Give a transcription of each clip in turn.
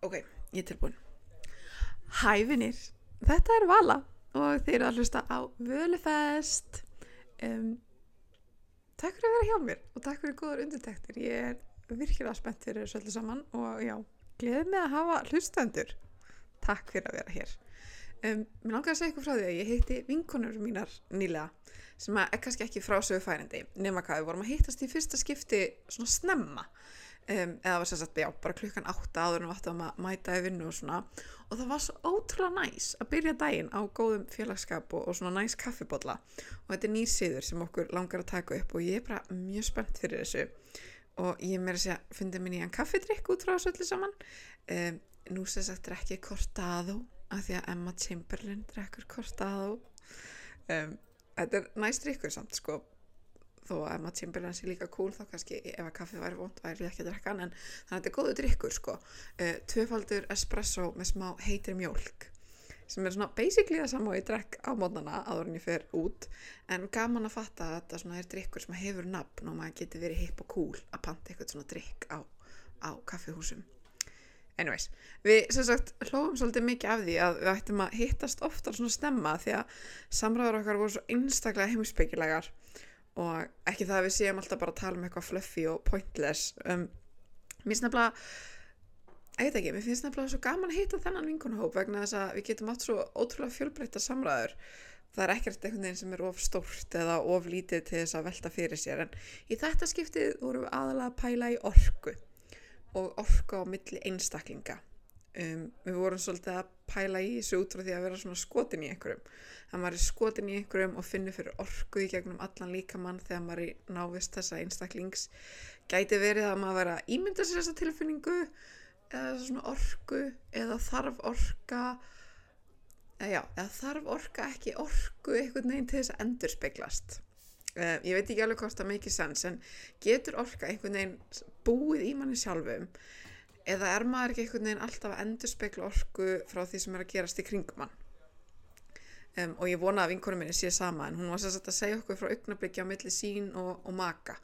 Ok, ég er tilbúin. Hæ vinnir, þetta er Vala og þeir eru að hlusta á Völufest. Um, takk fyrir að vera hjá mér og takk fyrir góður undirtektir. Ég er virkilega spennt fyrir þessu öllu saman og já, gleðið mig að hafa hlustendur. Takk fyrir að vera hér. Um, mér langar að segja ykkur frá því að ég hitti vinkonur mínar nýlega sem er kannski ekki frásögu færandi nema hvað við vorum að hittast í fyrsta skipti svona snemma um, eða var sér sagt, já, bara klukkan átta áður en við áttum að mæta í vinnu og svona. Og það var svo ótrúlega næs að byrja daginn á góðum félagskap og, og svona næs kaffibotla og þetta er nýsiður sem okkur langar að taka upp og ég er bara mjög spennt fyrir þessu. Og ég meira að fundi minni í hann kaffidrykk út frá þessu öllu saman. Um, nú sér sagt er ekki Cortado af því að Emma Chamberlain drekkur Cortado. Um, þetta er næst drikkur samt sko þó að Emma Chamberlain sé líka cool þá kannski ef að kaffið væri vond væri ekki að drekka en þannig að þetta er góðu drikkur sko. Uh, tvöfaldur espresso með smá heitir mjólk sem er svona basically það sama og ég drekk á mótnana áður en ég fer út en gaman að fatta að þetta svona er drikkur sem hefur nafn og maður getur verið hip og cool að panta eitthvað svona drikk á, á kaffihúsum. Anyways, við sem sagt hlófum svolítið mikið af því að við ættum að hittast oftar svona stemma því að samræður okkar voru svo einstaklega heimisbyggilegar og ekki það að við séum alltaf bara að tala um eitthvað fluffy og pointless. Um, mér finnst nefnilega ég veit ekki, mér finnst nefnilega svo gaman að hitta þennan vinkunahóp vegna þess að við getum átt svo ótrúlega fjölbreytta samræður. Það er ekkert einhvern veginn sem er of stórt eða of lítið til þess að velta fyrir sér. En í þetta skiptið vorum við aðalega að pæla í orku og orku á milli einstaklinga. Um, við vorum svolítið að pæla í þessu út frá því að vera svona skotin í einhverjum. Að maður er skotin í einhverjum og finnur fyrir orku í gegnum allan líkamann þegar maður er návist þessa einstaklings. Gæti verið að maður vera ímynda sér þessa tilfinningu eða svona orku eða þarf orka eða, já, eða þarf orka ekki orku einhvern veginn til þess að endur speglast uh, ég veit ekki alveg hvort það make sense en getur orka einhvern veginn búið í manni sjálfum eða er maður ekki einhvern veginn alltaf að endur spekla orku frá því sem er að gerast í kringum mann um, og ég vona að vinkonum minni sé sama en hún var sér að segja okkur frá augnabliki á milli sín og, og maka.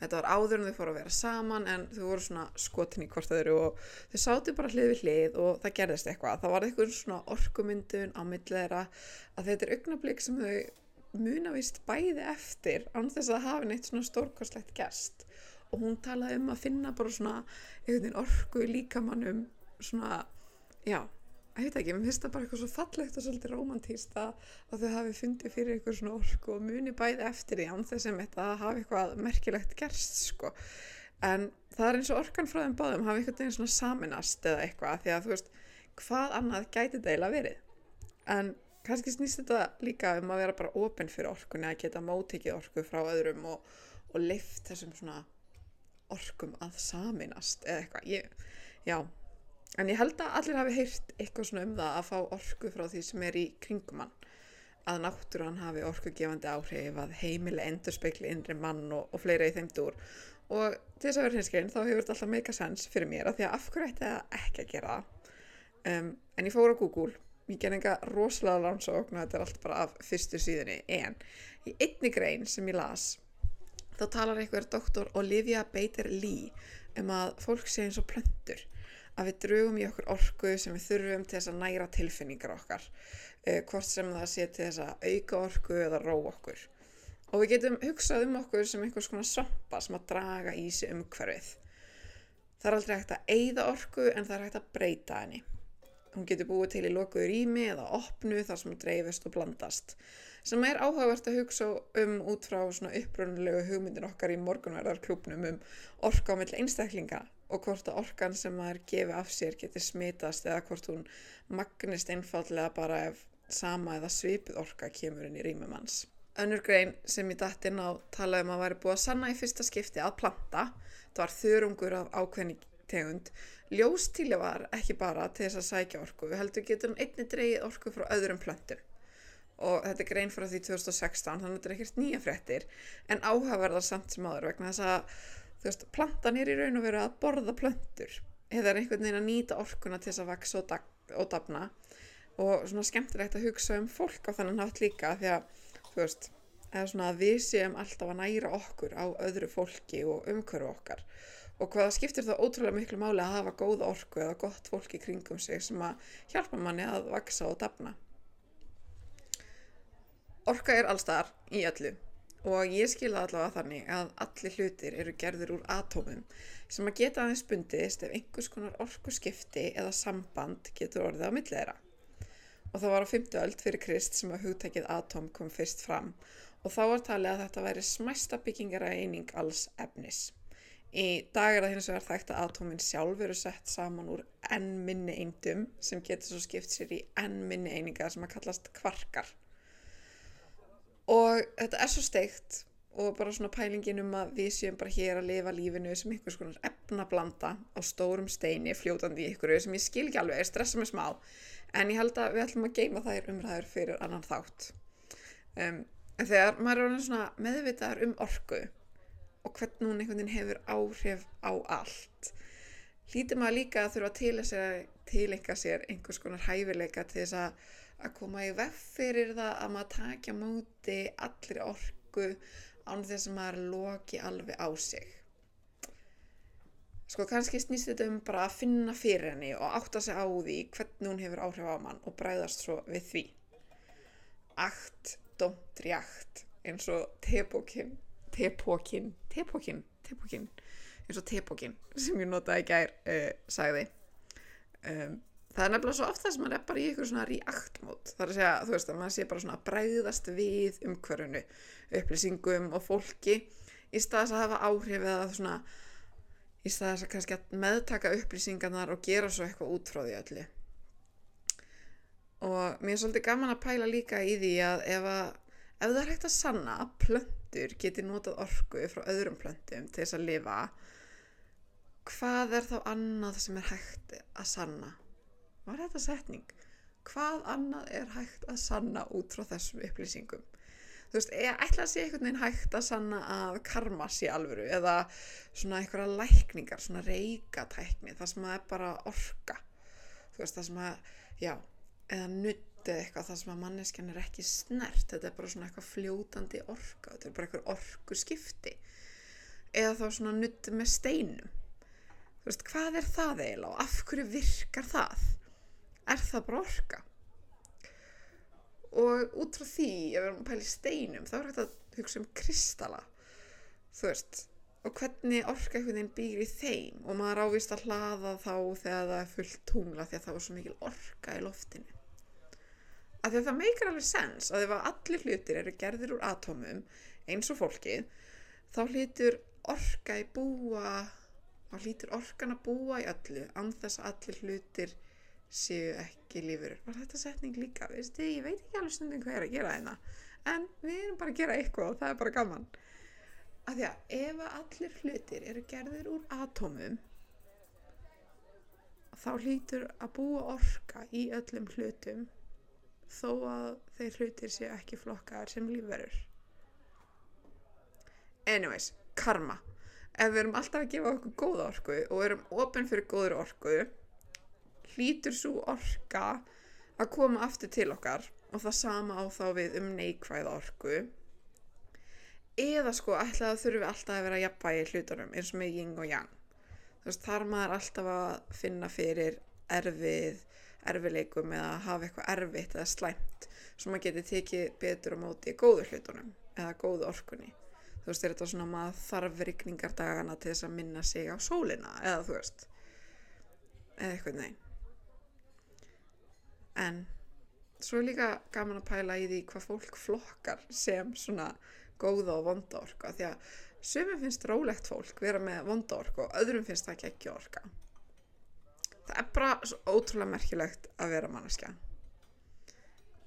Þetta var áður en þau fóru að vera saman en þau voru svona skotin í hvort öðru og þau sátu bara hlið við hlið og það gerðist eitthvað. Það var eitthvað svona orkumyndun á milli þeirra að þetta er augnablik sem þau munavist bæði eftir án þess að hafa neitt svona stórkostlegt gest og hún talaði um að finna bara svona einhvern veginn orku í líkamannum svona, já ég veit ekki, mér finnst það bara eitthvað svo fallegt og svolítið romantíst að, að þau hafi fundið fyrir eitthvað svona orku og muni bæði eftir því án þetta að hafa eitthvað merkilegt gerst sko. En það er eins og orkan frá þeim báðum hafi eitthvað einn svona saminast eða eitthvað því að þú veist, hvað annað gæti deila verið? En kannski snýst þetta líka um að vera bara ofinn fyrir orkunni að geta mótikið orku frá öðrum og, og lift þessum svona orkum að saminast eða eitthvað, ég, já. En ég held að allir hafi heyrt eitthvað svona um það að fá orku frá því sem er í kringumann að náttúran hafi orkugefandi áhrif að heimili endur speikli innri mann og, og fleira í þeim dúr. Og til þess að vera hinskinn þá hefur þetta alltaf meika sens fyrir mér að því að af hverju ætti það ekki að gera um, en ég fór á Google ég ger enga rosalega landsókn og þetta er allt bara af fyrstu síðunni en í einni grein sem ég las þá talar einhver doktor Olivia Bader-Lee um að fólk sé eins og plöndur að við drögum í okkur orku sem við þurfum til þess að næra tilfinningar okkar uh, hvort sem það sé til þess að auka orku eða ró okkur. Og við getum hugsað um okkur sem einhvers konar svampa sem að draga í sig umhverfið. Það er aldrei hægt að eigða orku en það er hægt að breyta henni hún getur búið til í lokuður ími eða opnu þar sem dreifist og blandast sem er áhugavert að hugsa um út frá svona uppröndulegu hugmyndin okkar í morgunverðarklúpnum um orka á mill einstaklinga og hvort að orkan sem maður gefi af sér getur smitast eða hvort hún magnist einfallega bara ef sama eða svipið orka kemur inn í rýmum hans. Önnur grein sem ég dætt inn á talaði um að væri búið að sanna í fyrsta skipti að planta, það var þörungur af ákveðni tegund, ljóstíli var ekki bara til þess að sækja orku, við heldum getur hann einni dreyið orku frá öðrum plöntum. Og þetta er grein frá því 2016 þannig að þetta er ekkert nýja fréttir en áhaverðar samt sem aður vegna þess að veist, plantan er í raun og veru að borða plöntur. Eða er einhvern veginn að nýta orkuna til þess að vaksa og, og dafna. Og svona skemmtilegt að hugsa um fólk á þannig nátt líka því að þú veist, eða svona að við séum alltaf að næra okkur á öðru fólki og umhverfu okkar og hvað skiptir það ótrúlega miklu máli að hafa góða orku eða gott fólk í kringum sig sem að hjálpa manni að vaksa og dafna. Orka er allstar í öllu og ég skilða allavega þannig að allir hlutir eru gerður úr atómum sem að geta aðeins bundist ef einhvers konar orku skipti eða samband getur orðið á millera. Og það var á 50 öld fyrir Krist sem að hugtækið atóm kom fyrst fram og þá var talið að þetta væri smæsta byggingara eining alls efnis. Í dag er það hins vegar þekkt að atómin sjálf eru sett saman úr enn minni eindum sem getur svo skipt sér í enn minni einingar sem að kallast kvarkar. Og þetta er svo steikt og bara svona pælingin um að við séum bara hér að lifa lífinu sem einhvers konar efnablanda á stórum steini fljótandi í ykkur sem ég skil ekki alveg, er stressað með smá en ég held að við ætlum að geima þær umræður fyrir annan þátt. Um, þegar maður er svona meðvitaðar um orgu og hvernig hún einhvern veginn hefur áhrif á allt. Hlýtir maður líka að þurfa að tilenga sér einhvers konar hæfileika til þess að, að koma í veff fyrir það að maður takja móti allir orgu án þess að maður loki alveg á sig. Sko kannski snýst þetta um bara að finna fyrir henni og átta sig á því hvernig hún hefur áhrif á mann og bræðast svo við því. Akt, dómt, ríakt eins og tebókinn tepókin tepókin, tepókin eins og tepókin sem ég notaði gær uh, sagði. Um, það er nefnilega svo oft það sem maður er bara í ykkur svona react-mót það er að segja, þú veist, að maður sé bara svona bræðast við umhverfunu upplýsingum og fólki í staðis að hafa áhrif eða svona í staðis að kannski að meðtaka upplýsingarnar og gera svo eitthvað út frá því öllu. Og mér er svolítið gaman að pæla líka í því að ef að ef það er hægt að sanna að plöntur geti notað orgu frá öðrum plöntum til þess að lifa hvað er þá annað sem er hægt að sanna? Var þetta setning? Hvað annað er hægt að sanna út frá þessum upplýsingum? Þú veist, ég ætla að sé einhvern veginn hægt að sanna að karma sé alvöru eða svona einhverja lækningar svona reykatækni, það sem að er bara orka. Þú veist, það sem að, já eða nutt eða eitthvað það sem að manneskjan er ekki snert. Þetta er bara svona eitthvað fljótandi orka þetta er bara eitthvað orku skipti eða þá svona nutt með steinum. Þú veist, hvað er það eiginlega og af hverju virkar það? Er það bara orka? Og út frá því ef við erum að pæla í steinum þá er þetta að hugsa um kristala. Þú veist og hvernig orka einhvern veginn býr í þeim. Og maður ávist að hlaða þá þegar það er fullt tungla því að það var svo mikil orka í loftinu að það meikar alveg sens að ef allir hlutir eru gerðir úr atómum eins og fólkið þá hlýtur orka í búa þá hlýtur orkan að búa í öllu anþess að allir hlutir séu ekki lífur var þetta setning líka, veistu, ég veit ekki alveg stundin hvað er að gera þeina en við erum bara að gera eitthvað og það er bara gaman. Að því að ef allir hlutir eru gerðir úr atómum þá hlýtur að búa orka í öllum hlutum þó að þeir hlutir séu ekki flokkaðar sem lífverður. Anyways, karma. Ef við erum alltaf að gefa okkur góða orku og erum ofinn fyrir góður orku, hlýtur svo orka að koma aftur til okkar og það sama á þá við um neikvæða orku. Eða sko að þurfum við alltaf að vera jafnvægi hlutunum eins og með ying og yang. Þú veist, þar maður alltaf að finna fyrir erfið erfileikum eða hafa eitthvað erfitt eða slæmt svo maður geti tekið betur á móti góður hlutunum eða góðu orkunni. Þú veist, er þetta svona maður þarf rikningardagana til þess að minna sig á sólina eða þú veist eða eitthvað neyn en svo er líka gaman að pæla í því hvað fólk flokkar sem svona góða og vonda orka því að sömum finnst rólegt fólk vera með vonda orka og öðrum finnst það ekki orka það er bara svo ótrúlega merkilegt að vera manneskja.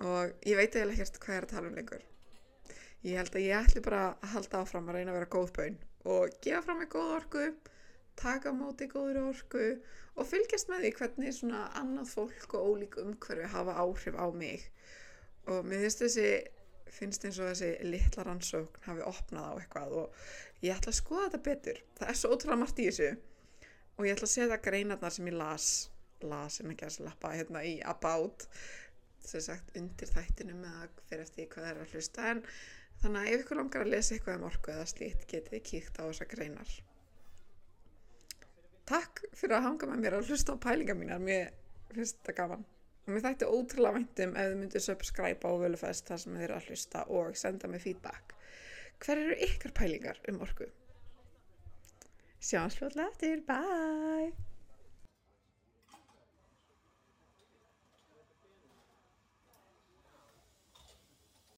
Og ég veit eða ekkert hvað er að tala um lengur. Ég held að ég ætli bara að halda áfram að reyna að vera góð bön og gefa fram með góð orku taka móti góður orku og fylgjast með því hvernig svona annað fólk og ólík umhverfi hafa áhrif á mig. Og mér finnst þessi finnst eins og þessi litla rannsókn hafi opnað á eitthvað og ég ætla að skoða þetta betur. Það er svo ótrúlega margt í þessu og ég ætla að setja greinarnar sem ég las las en ekki að slappa hérna í about sem sagt undir þættinum eða fyrir eftir hvað það er að hlusta. En þannig að ef ykkur langar að lesa eitthvað um orku eða slíkt getið kíkt á þessa greinar. Takk fyrir að hanga með mér og hlusta á pælingar mínar. Mér finnst þetta gaman. Og mér þætti ótrúlega væntum ef þið myndir subscribe á Völufest þar sem þið eru að hlusta og senda mig feedback. Hver eru ykkar pælingar um orku sjáum slúðlega eftir, bye